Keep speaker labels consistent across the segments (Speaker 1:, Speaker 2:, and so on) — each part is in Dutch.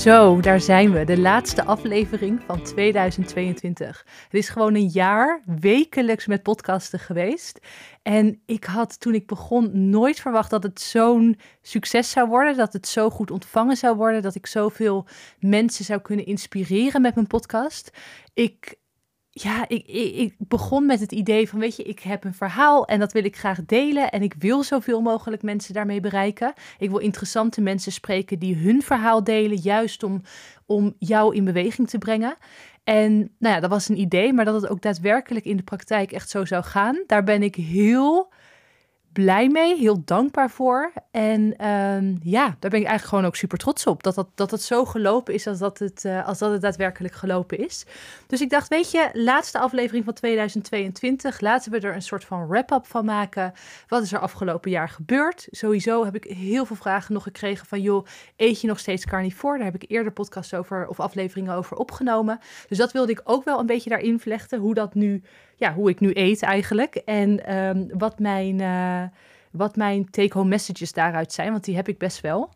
Speaker 1: Zo, daar zijn we. De laatste aflevering van 2022. Het is gewoon een jaar wekelijks met podcasten geweest. En ik had toen ik begon nooit verwacht dat het zo'n succes zou worden. Dat het zo goed ontvangen zou worden. Dat ik zoveel mensen zou kunnen inspireren met mijn podcast. Ik ja, ik, ik, ik, begon met het idee van, weet je, ik heb een verhaal en dat wil ik graag delen. En ik wil zoveel mogelijk mensen daarmee bereiken. Ik wil interessante mensen spreken die hun verhaal delen, juist om, om jou in beweging te brengen. En nou ja, dat was een idee, maar dat het ook daadwerkelijk in de praktijk echt zo zou gaan. Daar ben ik heel blij mee, heel dankbaar voor. En ehm, ja, daar ben ik eigenlijk gewoon ook super trots op. Dat, dat, dat het zo gelopen is als dat het, uh, als dat het daadwerkelijk gelopen is. Dus ik dacht, weet je, laatste aflevering van 2022. Laten we er een soort van wrap-up van maken. Wat is er afgelopen jaar gebeurd? Sowieso heb ik heel veel vragen nog gekregen van, joh, eet je nog steeds carnivore? Daar heb ik eerder podcasts over of afleveringen over opgenomen. Dus dat wilde ik ook wel een beetje daarin vlechten. Hoe dat nu ja, hoe ik nu eet eigenlijk. En ehm, wat mijn, uh, wat mijn take-home messages daaruit zijn, want die heb ik best wel.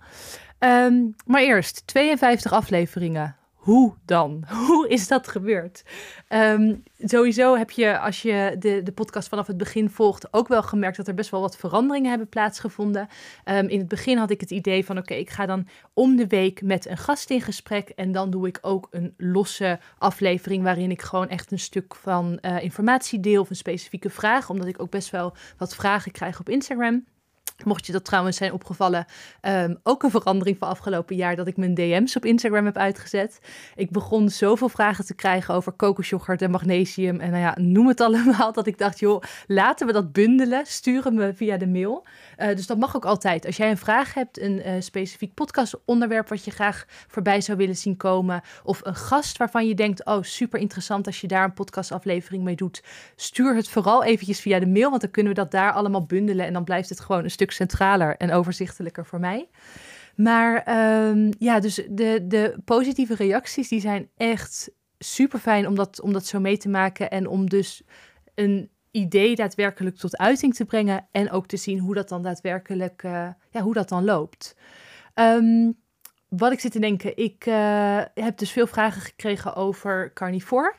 Speaker 1: Um, maar eerst, 52 afleveringen hoe dan? Hoe is dat gebeurd? Um, sowieso heb je, als je de, de podcast vanaf het begin volgt, ook wel gemerkt dat er best wel wat veranderingen hebben plaatsgevonden. Um, in het begin had ik het idee van: oké, ik ga dan om de week met een gast in gesprek. En dan doe ik ook een losse aflevering waarin ik gewoon echt een stuk van uh, informatie deel of een specifieke vraag. Omdat ik ook best wel wat vragen krijg op Instagram. Mocht je dat trouwens zijn opgevallen, um, ook een verandering van afgelopen jaar dat ik mijn DM's op Instagram heb uitgezet. Ik begon zoveel vragen te krijgen over kokosjoghurt en magnesium en nou ja, noem het allemaal, dat ik dacht, joh, laten we dat bundelen, sturen me via de mail. Uh, dus dat mag ook altijd. Als jij een vraag hebt, een uh, specifiek podcastonderwerp wat je graag voorbij zou willen zien komen, of een gast waarvan je denkt, oh super interessant als je daar een podcastaflevering mee doet, stuur het vooral eventjes via de mail, want dan kunnen we dat daar allemaal bundelen en dan blijft het gewoon een stuk centraler en overzichtelijker voor mij. Maar um, ja, dus de, de positieve reacties die zijn echt super fijn om dat, om dat zo mee te maken en om dus een idee daadwerkelijk tot uiting te brengen en ook te zien hoe dat dan daadwerkelijk, uh, ja, hoe dat dan loopt. Um, wat ik zit te denken, ik uh, heb dus veel vragen gekregen over carnivore.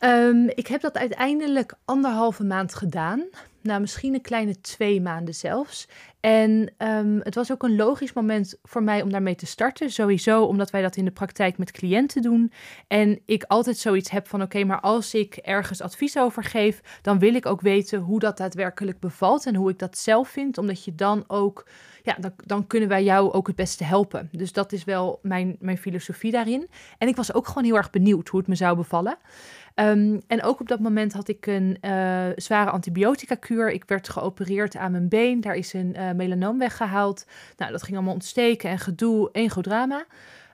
Speaker 1: Um, ik heb dat uiteindelijk anderhalve maand gedaan nou misschien een kleine twee maanden zelfs. En um, het was ook een logisch moment voor mij om daarmee te starten. Sowieso omdat wij dat in de praktijk met cliënten doen. En ik altijd zoiets heb van: oké, maar als ik ergens advies over geef, dan wil ik ook weten hoe dat daadwerkelijk bevalt en hoe ik dat zelf vind. Omdat je dan ook, ja, dan, dan kunnen wij jou ook het beste helpen. Dus dat is wel mijn, mijn filosofie daarin. En ik was ook gewoon heel erg benieuwd hoe het me zou bevallen. Um, en ook op dat moment had ik een uh, zware antibiotica-kuur. Ik werd geopereerd aan mijn been. Daar is een uh, melanoom weggehaald. Nou, dat ging allemaal ontsteken en gedoe, één groot drama.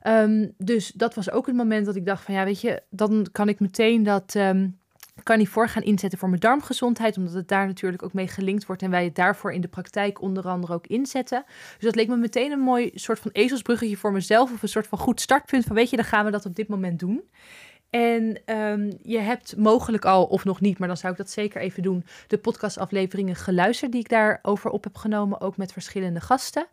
Speaker 1: Um, dus dat was ook het moment dat ik dacht van ja, weet je, dan kan ik meteen dat um, carnivore gaan inzetten voor mijn darmgezondheid, omdat het daar natuurlijk ook mee gelinkt wordt en wij het daarvoor in de praktijk onder andere ook inzetten. Dus dat leek me meteen een mooi soort van ezelsbruggetje voor mezelf of een soort van goed startpunt van weet je, dan gaan we dat op dit moment doen. En um, je hebt mogelijk al, of nog niet, maar dan zou ik dat zeker even doen, de podcastafleveringen geluisterd die ik daarover op heb genomen, ook met verschillende gasten.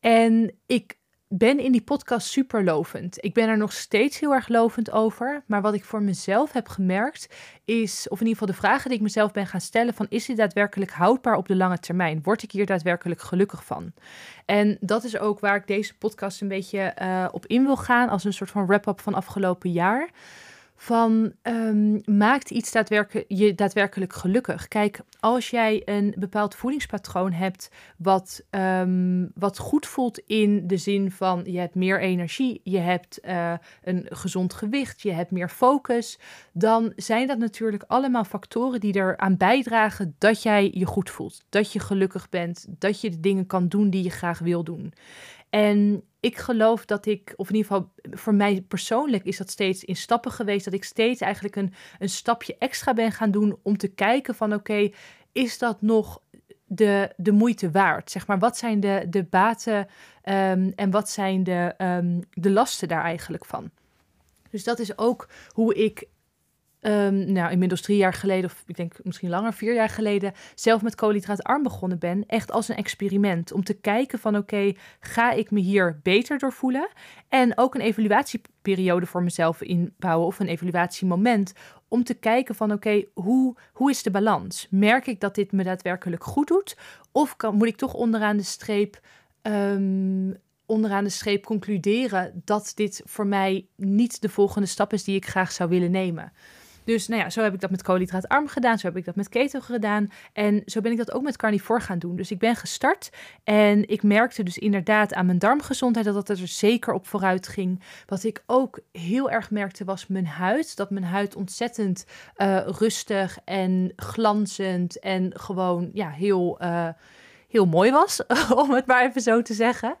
Speaker 1: En ik ben in die podcast super lovend. Ik ben er nog steeds heel erg lovend over. Maar wat ik voor mezelf heb gemerkt is, of in ieder geval de vragen die ik mezelf ben gaan stellen, van is dit daadwerkelijk houdbaar op de lange termijn? Word ik hier daadwerkelijk gelukkig van? En dat is ook waar ik deze podcast een beetje uh, op in wil gaan, als een soort van wrap-up van afgelopen jaar van um, maakt iets je daadwerkelijk gelukkig. Kijk, als jij een bepaald voedingspatroon hebt wat, um, wat goed voelt in de zin van je hebt meer energie, je hebt uh, een gezond gewicht, je hebt meer focus, dan zijn dat natuurlijk allemaal factoren die eraan bijdragen dat jij je goed voelt, dat je gelukkig bent, dat je de dingen kan doen die je graag wil doen. En ik geloof dat ik, of in ieder geval voor mij persoonlijk is dat steeds in stappen geweest, dat ik steeds eigenlijk een, een stapje extra ben gaan doen om te kijken van oké, is dat nog de, de moeite waard? Zeg maar, wat zijn de, de baten um, en wat zijn de, um, de lasten daar eigenlijk van? Dus dat is ook hoe ik um, nou, inmiddels drie jaar geleden, of ik denk misschien langer, vier jaar geleden, zelf met koolhydraatarm begonnen ben. Echt als een experiment. Om te kijken van oké, ga ik me hier beter door voelen? En ook een evaluatieperiode voor mezelf inbouwen of een evaluatiemoment. Om te kijken van oké, hoe, hoe is de balans? Merk ik dat dit me daadwerkelijk goed doet? Of kan, moet ik toch onderaan de streep um, onderaan de streep concluderen dat dit voor mij niet de volgende stap is die ik graag zou willen nemen. Dus nou ja, zo heb ik dat met koolhydraatarm gedaan, zo heb ik dat met keto gedaan en zo ben ik dat ook met carnivore gaan doen. Dus ik ben gestart en ik merkte dus inderdaad aan mijn darmgezondheid dat dat er zeker op vooruit ging. Wat ik ook heel erg merkte was mijn huid, dat mijn huid ontzettend uh, rustig en glanzend en gewoon ja, heel... Uh, heel mooi was, om het maar even zo te zeggen.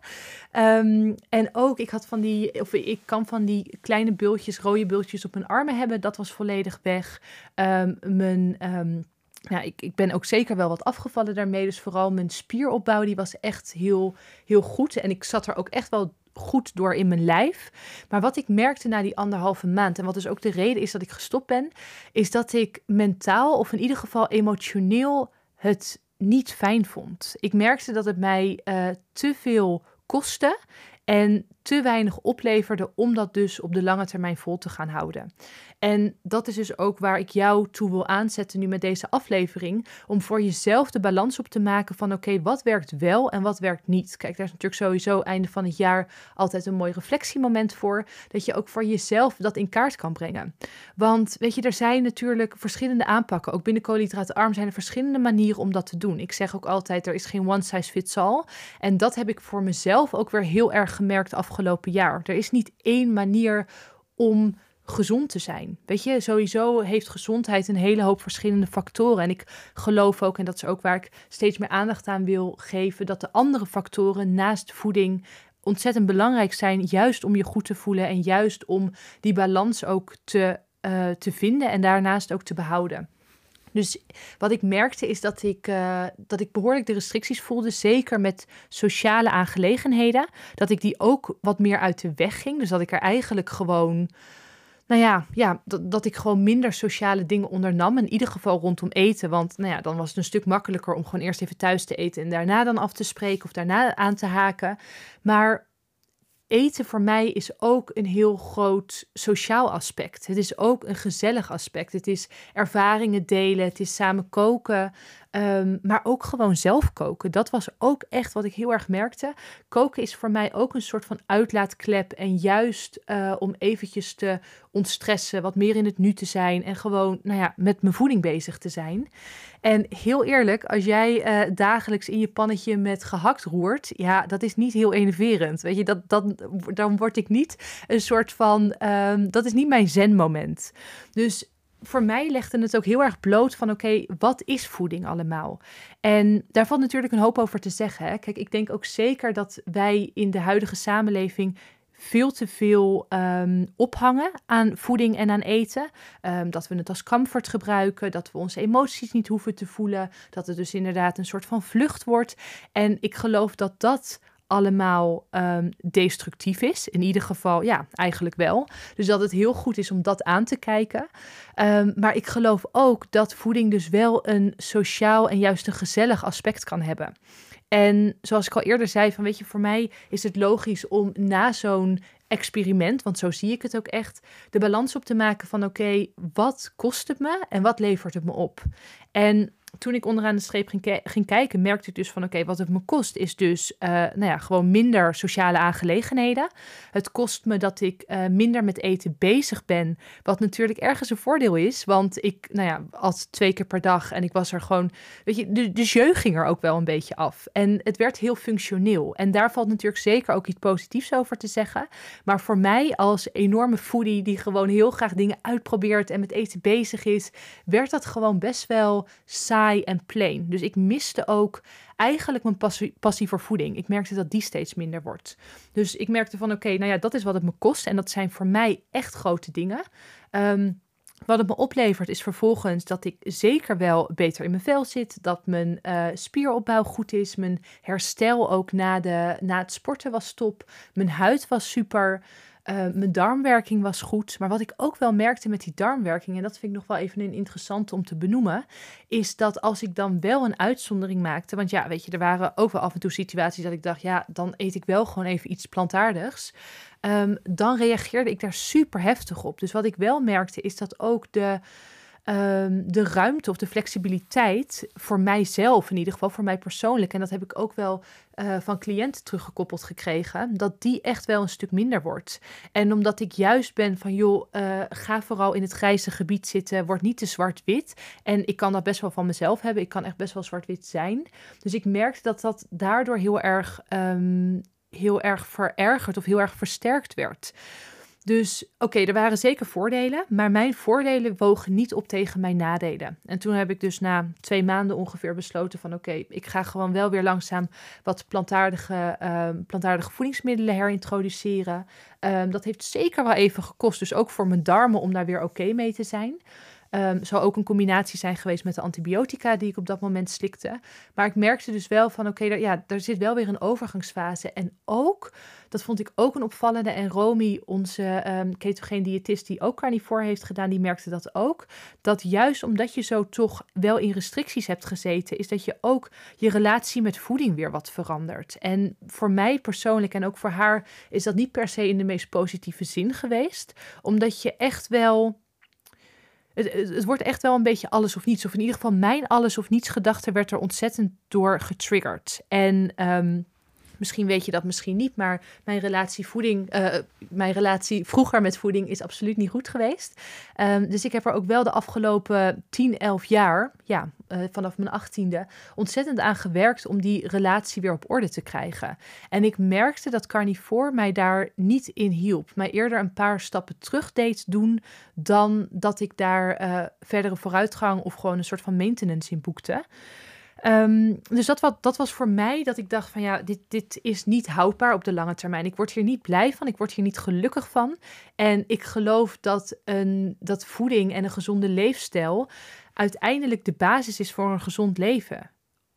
Speaker 1: Um, en ook, ik had van die, of ik kan van die kleine bultjes, rode bultjes op mijn armen hebben. Dat was volledig weg. Um, mijn. Um, ja, ik, ik ben ook zeker wel wat afgevallen daarmee. Dus vooral mijn spieropbouw, die was echt heel, heel goed. En ik zat er ook echt wel goed door in mijn lijf. Maar wat ik merkte na die anderhalve maand, en wat dus ook de reden is dat ik gestopt ben, is dat ik mentaal of in ieder geval emotioneel het niet fijn vond. Ik merkte dat het mij uh, te veel kostte en te weinig opleverde om dat dus op de lange termijn vol te gaan houden. En dat is dus ook waar ik jou toe wil aanzetten nu met deze aflevering. Om voor jezelf de balans op te maken van oké, wat werkt wel en wat werkt niet. Kijk, daar is natuurlijk sowieso einde van het jaar altijd een mooi reflectiemoment voor. Dat je ook voor jezelf dat in kaart kan brengen. Want weet je, er zijn natuurlijk verschillende aanpakken. Ook binnen koolhydraatarm zijn er verschillende manieren om dat te doen. Ik zeg ook altijd, er is geen one size fits all. En dat heb ik voor mezelf ook weer heel erg gemerkt afgelopen jaar. Er is niet één manier om gezond te zijn. Weet je, sowieso heeft gezondheid een hele hoop verschillende factoren. En ik geloof ook, en dat is ook waar ik steeds meer aandacht aan wil geven, dat de andere factoren naast voeding ontzettend belangrijk zijn, juist om je goed te voelen en juist om die balans ook te, uh, te vinden en daarnaast ook te behouden. Dus wat ik merkte is dat ik, uh, dat ik behoorlijk de restricties voelde, zeker met sociale aangelegenheden. Dat ik die ook wat meer uit de weg ging. Dus dat ik er eigenlijk gewoon nou ja, ja dat, dat ik gewoon minder sociale dingen ondernam. In ieder geval rondom eten. Want nou ja, dan was het een stuk makkelijker om gewoon eerst even thuis te eten en daarna dan af te spreken of daarna aan te haken. Maar eten voor mij is ook een heel groot sociaal aspect. Het is ook een gezellig aspect. Het is ervaringen delen, het is samen koken, Ehm, maar ook gewoon zelf koken. Dat was ook echt wat ik heel erg merkte. Koken is voor mij ook een soort van uitlaatklep. En juist uh, om eventjes te ontstressen, wat meer in het nu te zijn. En gewoon, nou ja, met mijn voeding bezig te zijn. En heel eerlijk, als jij uh, dagelijks in je pannetje met gehakt roert, ja, dat is niet heel enerverend. Weet je, dat, dat, dan word ik niet een soort van, um, dat is niet mijn zenmoment. Dus voor mij legde het ook heel erg bloot van oké, wat is voeding allemaal? En daar valt natuurlijk een hoop over te zeggen. Hè? Kijk, ik denk ook zeker dat wij in de huidige samenleving veel te veel um, ophangen aan voeding en aan eten. Um, dat we het als comfort gebruiken, dat we onze emoties niet hoeven te voelen, dat het dus inderdaad een soort van vlucht wordt. En ik geloof dat dat allemaal um, destructief is. In ieder geval, ja, eigenlijk wel. Dus dat het heel goed is om dat aan te kijken. Um, maar ik geloof ook dat voeding dus wel een sociaal en juist een gezellig aspect kan hebben. En zoals ik al eerder zei, van weet je, voor mij is het logisch om na zo'n experiment, want zo zie ik het ook echt, de balans op te maken van oké, wat kost het me en wat levert het me op? En toen ik onderaan de streep ging, ging kijken, merkte ik dus van oké, wat het me kost is dus uh, nou ja, gewoon minder sociale aangelegenheden. Het kost me dat ik uh, minder met eten bezig ben, wat natuurlijk ergens een voordeel is, want ik nou ja, at twee keer per dag en ik was er gewoon, weet je, de, de jeu ging er ook wel een beetje af. En het werd heel functioneel. En daar valt natuurlijk zeker ook iets positiefs over te zeggen. Maar voor mij als enorme foodie die gewoon heel graag dingen uitprobeert en met eten bezig is, werd dat gewoon best wel saai en plain. Dus ik miste ook eigenlijk mijn passie, voor voeding. Ik merkte dat die steeds minder wordt. Dus ik merkte van oké, nou ja, dat is wat het me kost. En dat zijn voor mij echt grote dingen. Ehm, wat het me oplevert is vervolgens dat ik zeker wel beter in mijn vel zit. Dat mijn uh, spieropbouw goed is. Mijn herstel ook na, de, na het sporten was top. Mijn huid was super. Uh, mijn darmwerking was goed. Maar wat ik ook wel merkte met die darmwerking, en dat vind ik nog wel even een interessante om te benoemen, is dat als ik dan wel een uitzondering maakte, want ja, weet je, er waren ook wel af en toe situaties dat ik dacht, ja, dan eet ik wel gewoon even iets plantaardigs. Um, dan reageerde ik daar super heftig op. Dus wat ik wel merkte, is dat ook de um, de ruimte of de flexibiliteit voor mijzelf, in ieder geval voor mij persoonlijk, en dat heb ik ook wel uh, van cliënten teruggekoppeld gekregen, dat die echt wel een stuk minder wordt. En omdat ik juist ben van, joh, uh, ga vooral in het grijze gebied zitten, word niet te zwart-wit. En ik kan dat best wel van mezelf hebben, ik kan echt best wel zwart-wit zijn. Dus ik merkte dat dat daardoor heel erg, um, heel erg verergerd of heel erg versterkt werd. Dus oké, er waren zeker voordelen, maar mijn voordelen wogen niet op tegen mijn nadelen. En toen heb ik dus na twee maanden ongeveer besloten van oké, ik ga gewoon wel weer langzaam wat plantaardige, um, plantaardige voedingsmiddelen herintroduceren. Um, dat heeft zeker wel even gekost, dus ook voor mijn darmen om daar weer oké mee te zijn. Um, zou ook een combinatie zijn geweest met de antibiotica die ik op dat moment slikte. Maar ik merkte dus wel van oké, okay, ja, er zit wel weer een overgangsfase. En ook, dat vond ik ook een opvallende. En Romy, onze um, diëtist die ook carnivore heeft gedaan, die merkte dat ook. Dat juist omdat je zo toch wel in restricties hebt gezeten, is dat je ook je relatie met voeding weer wat verandert. En voor mij persoonlijk en ook voor haar is dat niet per se in de meest positieve zin geweest. Omdat je echt wel het, het, wordt echt wel een beetje alles of niets. Of in ieder geval mijn alles of niets gedachte werd er ontzettend door getriggerd. En um, Misschien weet je dat misschien niet, maar mijn relatie voeding, uh, mijn relatie vroeger met voeding is absoluut niet goed geweest. Um, dus ik heb er ook wel de afgelopen 10, 11 jaar, ja, uh, vanaf mijn achttiende, ontzettend aan gewerkt om die relatie weer op orde te krijgen. En ik merkte dat carnivore mij daar niet in hielp. Mij eerder een paar stappen terug deed doen dan dat ik daar uh, verdere vooruitgang of gewoon een soort van maintenance in boekte. Um, dus dat, wat, dat was voor mij dat ik dacht van ja, dit, dit is niet houdbaar op de lange termijn. Ik word hier niet blij van, ik word hier niet gelukkig van. En ik geloof dat, een, dat voeding en een gezonde leefstijl uiteindelijk de basis is voor een gezond leven.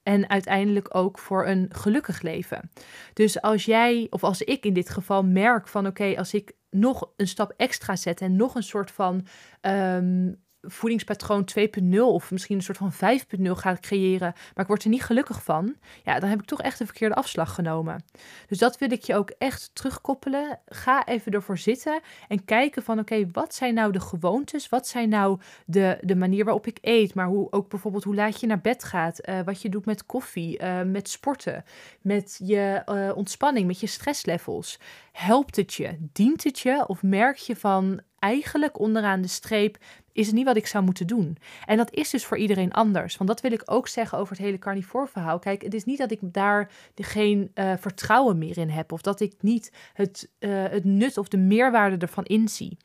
Speaker 1: En uiteindelijk ook voor een gelukkig leven. Dus als jij, of als ik in dit geval merk van oké, als ik nog een stap extra zet en nog een soort van um, voedingspatroon 2.0 of misschien een soort van 5.0 ga creëren, maar ik word er niet gelukkig van, ja, dan heb ik toch echt een verkeerde afslag genomen. Dus dat wil ik je ook echt terugkoppelen. Ga even ervoor zitten en kijken van oké, wat zijn nou de gewoontes? Wat zijn nou de, de manier waarop ik eet? Maar hoe ook bijvoorbeeld hoe laat je naar bed gaat, uh, wat je doet met koffie, uh, met sporten, met je uh, ontspanning, met je stresslevels. Helpt het je? Dient het je? Of merk je van eigenlijk onderaan de streep is het niet wat ik zou moeten doen. En dat is dus voor iedereen anders. Want dat wil ik ook zeggen over het hele carnivore verhaal. Kijk, het is niet dat ik daar geen uh, vertrouwen meer in heb. Of dat ik niet het, uh, het nut of de meerwaarde ervan inzie.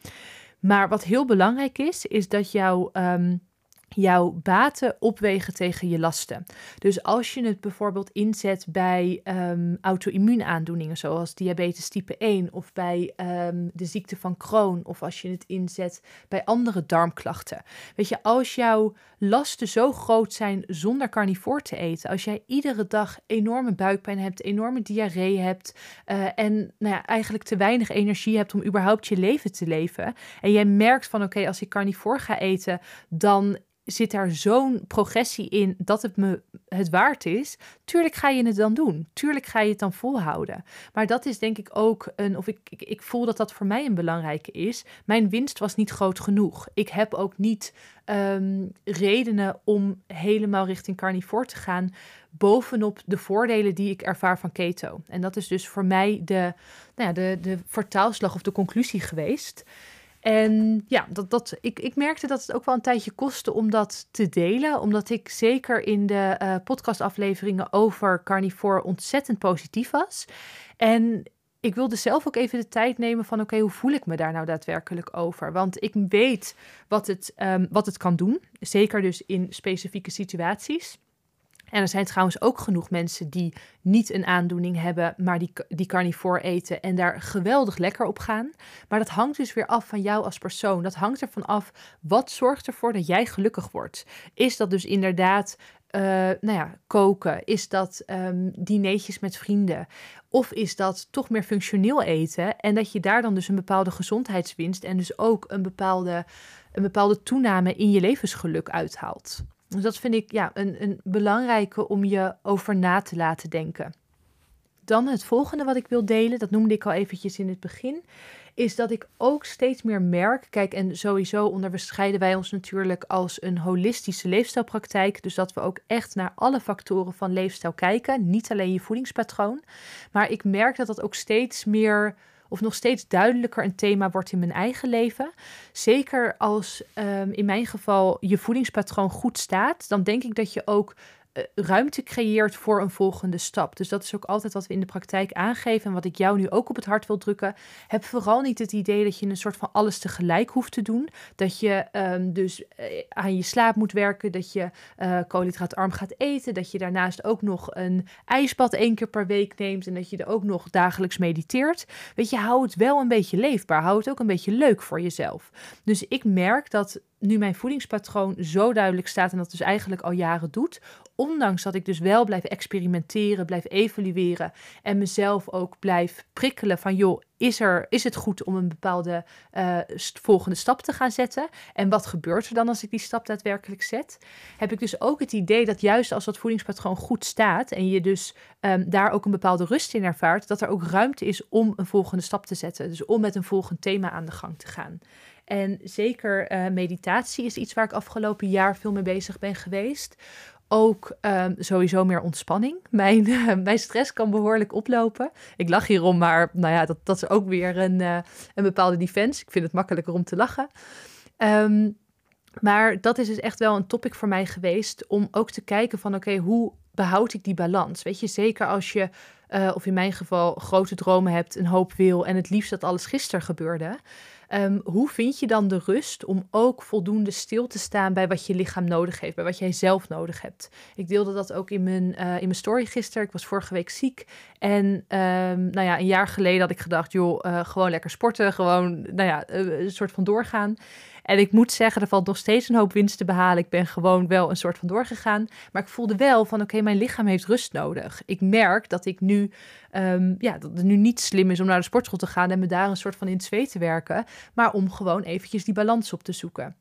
Speaker 1: Maar wat heel belangrijk is, is dat jouw um, jouw baten opwegen tegen je lasten. Dus als je het bijvoorbeeld inzet bij um, auto-immuunaandoeningen zoals diabetes type 1 of bij um, de ziekte van Crohn of als je het inzet bij andere darmklachten. Weet je, als jouw lasten zo groot zijn zonder carnivore te eten, als jij iedere dag enorme buikpijn hebt, enorme diarree hebt uh, en nou ja, eigenlijk te weinig energie hebt om überhaupt je leven te leven en jij merkt van oké, als ik carnivore ga eten, dan zit daar zo'n progressie in dat het me het waard is, tuurlijk ga je het dan doen. Tuurlijk ga je het dan volhouden. Maar dat is denk ik ook een, of ik, ik, ik voel dat dat voor mij een belangrijke is. Mijn winst was niet groot genoeg. Ik heb ook niet um, redenen om helemaal richting carnivore te gaan, bovenop de voordelen die ik ervaar van keto. En dat is dus voor mij de, nou ja, de, de vertaalslag of de conclusie geweest. En ja, dat, dat, ik, ik merkte dat het ook wel een tijdje kostte om dat te delen. Omdat ik zeker in de uh, podcastafleveringen over carnivore ontzettend positief was. En ik wilde zelf ook even de tijd nemen van oké, hoe voel ik me daar nou daadwerkelijk over? Want ik weet wat het, um, wat het kan doen, zeker dus in specifieke situaties. En er zijn trouwens ook genoeg mensen die niet een aandoening hebben, maar die, die carnivore eten en daar geweldig lekker op gaan. Maar dat hangt dus weer af van jou als persoon. Dat hangt ervan af wat zorgt ervoor dat jij gelukkig wordt. Is dat dus inderdaad uh, nou ja, koken? Is dat um, dineetjes met vrienden? Of is dat toch meer functioneel eten? En dat je daar dan dus een bepaalde gezondheidswinst en dus ook een bepaalde, een bepaalde toename in je levensgeluk uithaalt. Dus dat vind ik ja, een, een belangrijke om je over na te laten denken. Dan het volgende wat ik wil delen, dat noemde ik al eventjes in het begin, is dat ik ook steeds meer merk. Kijk, en sowieso onderscheiden wij ons natuurlijk als een holistische leefstijlpraktijk. Dus dat we ook echt naar alle factoren van leefstijl kijken. Niet alleen je voedingspatroon. Maar ik merk dat dat ook steeds meer of nog steeds duidelijker een thema wordt in mijn eigen leven. Zeker als um, in mijn geval je voedingspatroon goed staat, dan denk ik dat je ook ruimte creëert voor een volgende stap. Dus dat is ook altijd wat we in de praktijk aangeven en wat ik jou nu ook op het hart wil drukken. Heb vooral niet het idee dat je een soort van alles tegelijk hoeft te doen. Dat je um, dus eh, aan je slaap moet werken, dat je uh, koolhydraatarm gaat eten, dat je daarnaast ook nog een ijsbad één keer per week neemt en dat je er ook nog dagelijks mediteert. Weet je, hou het wel een beetje leefbaar, hou het ook een beetje leuk voor jezelf. Dus ik merk dat nu mijn voedingspatroon zo duidelijk staat en dat dus eigenlijk al jaren doet, ondanks dat ik dus wel blijf experimenteren, blijf evalueren en mezelf ook blijf prikkelen van joh, is, er, is het goed om een bepaalde uh, volgende stap te gaan zetten? En wat gebeurt er dan als ik die stap daadwerkelijk zet? Heb ik dus ook het idee dat juist als dat voedingspatroon goed staat en je dus um, daar ook een bepaalde rust in ervaart, dat er ook ruimte is om een volgende stap te zetten. Dus om met een volgend thema aan de gang te gaan. En zeker uh, meditatie is iets waar ik afgelopen jaar veel mee bezig ben geweest. Ook um, sowieso meer ontspanning. Mijn, uh, mijn stress kan behoorlijk oplopen. Ik lach hierom, maar nou ja, dat, dat is ook weer een, uh, een bepaalde defense. Ik vind het makkelijker om te lachen. Um, maar dat is dus echt wel een topic voor mij geweest om ook te kijken van oké, hoe behoud ik die balans? Weet je, zeker als je, uh, of in mijn geval, grote dromen hebt, een hoop wil en het liefst dat alles gisteren gebeurde. Um, hoe vind je dan de rust om ook voldoende stil te staan bij wat je lichaam nodig heeft, bij wat jij zelf nodig hebt? Ik deelde dat ook in mijn, uh, in mijn story gisteren. Ik was vorige week ziek. En um, nou ja, een jaar geleden had ik gedacht, joh, uh, gewoon lekker sporten, gewoon nou ja, een soort van doorgaan. En ik moet zeggen, er valt nog steeds een hoop winst te behalen. Ik ben gewoon wel een soort van doorgegaan. Maar ik voelde wel van, oké, mijn lichaam heeft rust nodig. Ik merk dat ik nu, um, ja, dat het nu niet slim is om naar de sportschool te gaan en me daar een soort van in het zweet te werken. Maar om gewoon eventjes die balans op te zoeken.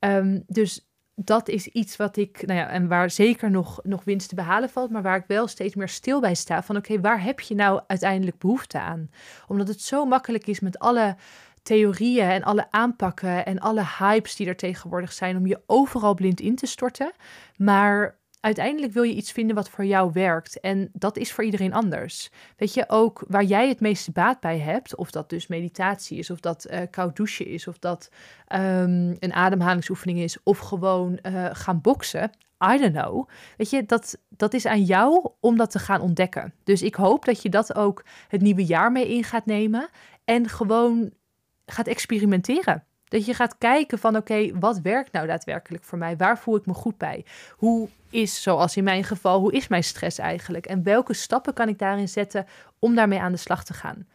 Speaker 1: Um, dus dat is iets wat ik, nou ja, en waar zeker nog, nog winst te behalen valt, maar waar ik wel steeds meer stil bij sta. Van oké, waar heb je nou uiteindelijk behoefte aan? Omdat het zo makkelijk is met alle theorieën en alle aanpakken en alle hypes die er tegenwoordig zijn om je overal blind in te storten. Maar uiteindelijk wil je iets vinden wat voor jou werkt. En dat is voor iedereen anders. Weet je, ook waar jij het meeste baat bij hebt, of dat dus meditatie is, of dat uh, koud douchen is, of dat um, een ademhalingsoefening is, of gewoon uh, gaan boksen. I don't know. Weet je, dat, dat is aan jou om dat te gaan ontdekken. Dus ik hoop dat je dat ook het nieuwe jaar mee in gaat nemen. En gewoon gaat experimenteren. Dat je gaat kijken van oké, wat werkt nou daadwerkelijk voor mij? Waar voel ik me goed bij? Hoe is, zoals in mijn geval, hoe is mijn stress eigenlijk? En welke stappen kan ik daarin zetten om daarmee aan de slag te gaan?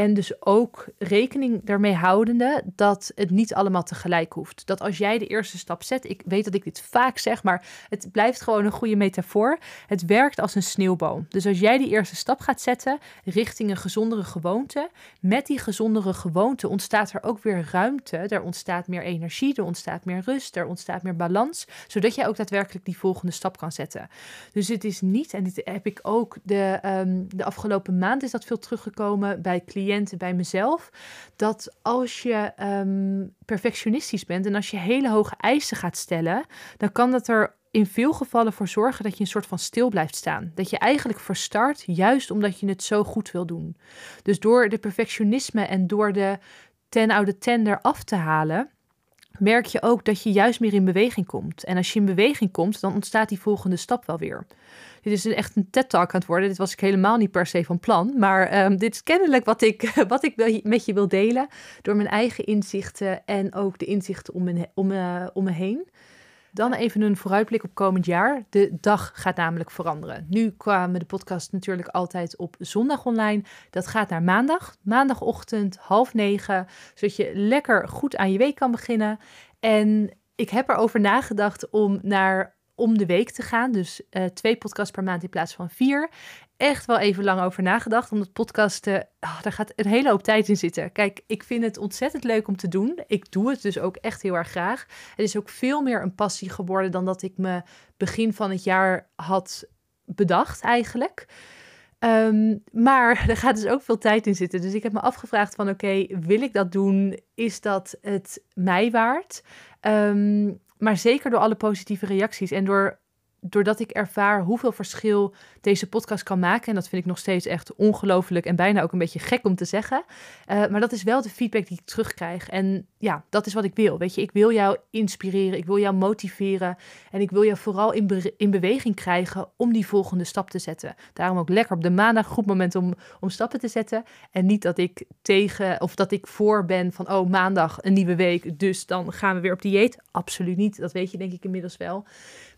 Speaker 1: En dus ook rekening ermee houdende dat het niet allemaal tegelijk hoeft. Dat als jij de eerste stap zet, ik weet dat ik dit vaak zeg, maar het blijft gewoon een goede metafoor. Het werkt als een sneeuwboom. Dus als jij die eerste stap gaat zetten richting een gezondere gewoonte, met die gezondere gewoonte ontstaat er ook weer ruimte. Er ontstaat meer energie, er ontstaat meer rust, er ontstaat meer balans, zodat jij ook daadwerkelijk die volgende stap kan zetten. Dus het is niet, en dit heb ik ook de, um, de afgelopen maand is dat veel teruggekomen bij cliënten bij mezelf, dat als je um, perfectionistisch bent en als je hele hoge eisen gaat stellen, dan kan dat er in veel gevallen voor zorgen dat je een soort van stil blijft staan. Dat je eigenlijk verstart juist omdat je het zo goed wil doen. Dus door de perfectionisme en door de ten oude tender af te halen, merk je ook dat je juist meer in beweging komt. En als je in beweging komt, dan ontstaat die volgende stap wel weer. Dit is echt een TED-talk aan het worden. Dit was ik helemaal niet per se van plan. Maar ehm, dit is kennelijk wat ik, wat ik met je wil delen. Door mijn eigen inzichten en ook de inzichten om me, om, om me heen. Dan even een vooruitblik op komend jaar. De dag gaat namelijk veranderen. Nu kwamen de podcast natuurlijk altijd op zondag online. Dat gaat naar maandag. Maandagochtend half negen. Zodat je lekker goed aan je week kan beginnen. En ik heb erover nagedacht om naar om de week te gaan. Dus uh, twee podcasts per maand in plaats van vier. Echt wel even lang over nagedacht. Omdat podcasten, oh, daar gaat een hele hoop tijd in zitten. Kijk, ik vind het ontzettend leuk om te doen. Ik doe het dus ook echt heel erg graag. Het is ook veel meer een passie geworden dan dat ik me begin van het jaar had bedacht eigenlijk. Um, maar er gaat dus ook veel tijd in zitten. Dus ik heb me afgevraagd van oké, wil ik dat doen? Is dat het mij waard? Um, maar zeker door alle positieve reacties en door doordat ik ervaar hoeveel verschil deze podcast kan maken. En dat vind ik nog steeds echt ongelooflijk en bijna ook een beetje gek om te zeggen. Uh, maar dat is wel de feedback die ik terugkrijg. En ja, dat is wat ik wil. Weet je, ik wil jou inspireren, ik wil jou motiveren. En ik wil jou vooral in, in beweging krijgen om die volgende stap te zetten. Daarom ook lekker op de maandag goed moment om, om stappen te zetten. En niet dat ik tegen of dat ik voor ben van oh maandag een nieuwe week. Dus dan gaan we weer op dieet. Absoluut niet. Dat weet je denk ik inmiddels wel.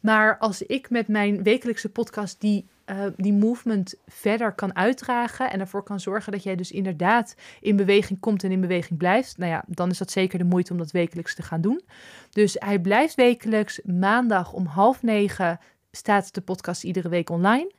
Speaker 1: Maar als ik met mijn wekelijkse podcast die, uh, die movement verder kan uitdragen en ervoor kan zorgen dat jij dus inderdaad in beweging komt en in beweging blijft, nou ja, dan is dat zeker de moeite om dat wekelijks te gaan doen. Dus hij blijft wekelijks. Maandag om half negen staat de podcast iedere week online.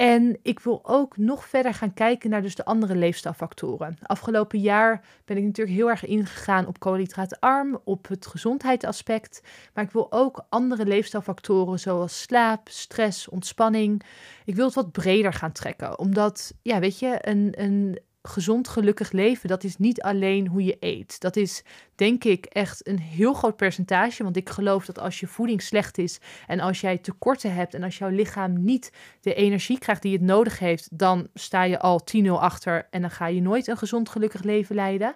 Speaker 1: En ik wil ook nog verder gaan kijken naar dus de andere leefstijlfactoren. Afgelopen jaar ben ik natuurlijk heel erg ingegaan op koolhydraatarm, op het gezondheidsaspect. Maar ik wil ook andere leefstijlfactoren zoals slaap, stress, ontspanning. Ik wil het wat breder gaan trekken. Omdat, ja, weet je, een, een gezond, gelukkig leven, dat is niet alleen hoe je eet. Dat is, denk ik, echt een heel groot percentage. Want ik geloof dat als je voeding slecht is en als jij tekorten hebt en als jouw lichaam niet de energie krijgt die het nodig heeft, dan sta je al 10-0 achter en dan ga je nooit een gezond, gelukkig leven leiden.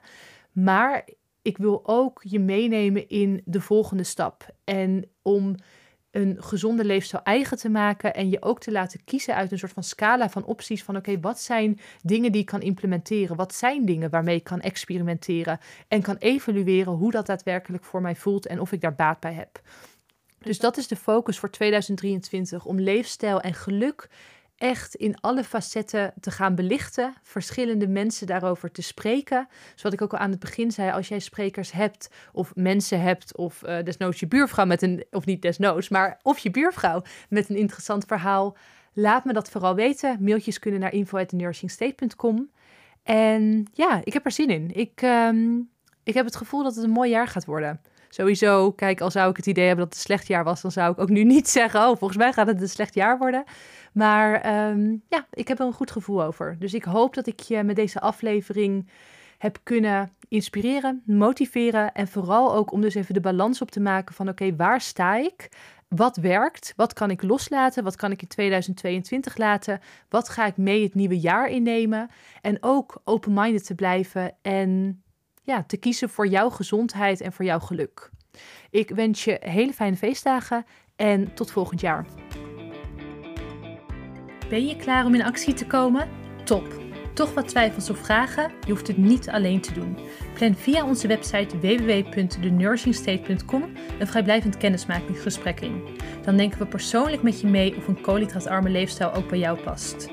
Speaker 1: Maar ik wil ook je meenemen in de volgende stap. En om een gezonde leefstijl eigen te maken en je ook te laten kiezen uit een soort van scala van opties van oké, wat zijn dingen die ik kan implementeren? Wat zijn dingen waarmee ik kan experimenteren en kan evalueren hoe dat daadwerkelijk voor mij voelt en of ik daar baat bij heb. Dus dat is de focus voor 2023 om leefstijl en geluk echt in alle facetten te gaan belichten, verschillende mensen daarover te spreken. Zoals ik ook al aan het begin zei, als jij sprekers hebt of mensen hebt of uh, desnoods je buurvrouw met een, of niet desnoods, maar of je buurvrouw met een interessant verhaal, laat me dat vooral weten. Mailtjes kunnen naar info.thenourishingstate.com. En ja, ik heb er zin in. Ik, um, ik heb het gevoel dat het een mooi jaar gaat worden sowieso, kijk, al zou ik het idee hebben dat het een slecht jaar was, dan zou ik ook nu niet zeggen, oh, volgens mij gaat het een slecht jaar worden. Maar ehm, ja, ik heb er een goed gevoel over. Dus ik hoop dat ik je met deze aflevering heb kunnen inspireren, motiveren en vooral ook om dus even de balans op te maken van oké, waar sta ik? Wat werkt? Wat kan ik loslaten? Wat kan ik in 2022 laten? Wat ga ik mee het nieuwe jaar innemen? En ook open-minded te blijven en ja, te kiezen voor jouw gezondheid en voor jouw geluk. Ik wens je hele fijne feestdagen en tot volgend jaar. Ben je klaar om in actie te komen? Top! Toch wat twijfels of vragen? Je hoeft het niet alleen te doen. Plan via onze website www.thenursingstate.com een vrijblijvend kennismakingsgesprek in. Dan denken we persoonlijk met je mee of een koolhydraatarme leefstijl ook bij jou past.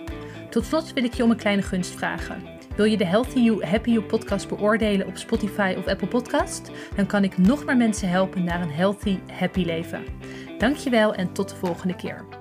Speaker 1: Tot slot wil ik je om een kleine gunst vragen. Wil je de Healthy You, Happy You podcast beoordelen op Spotify of Apple Podcast? Dan kan ik nog meer mensen helpen naar een healthy, happy leven. Dankjewel en tot de volgende keer.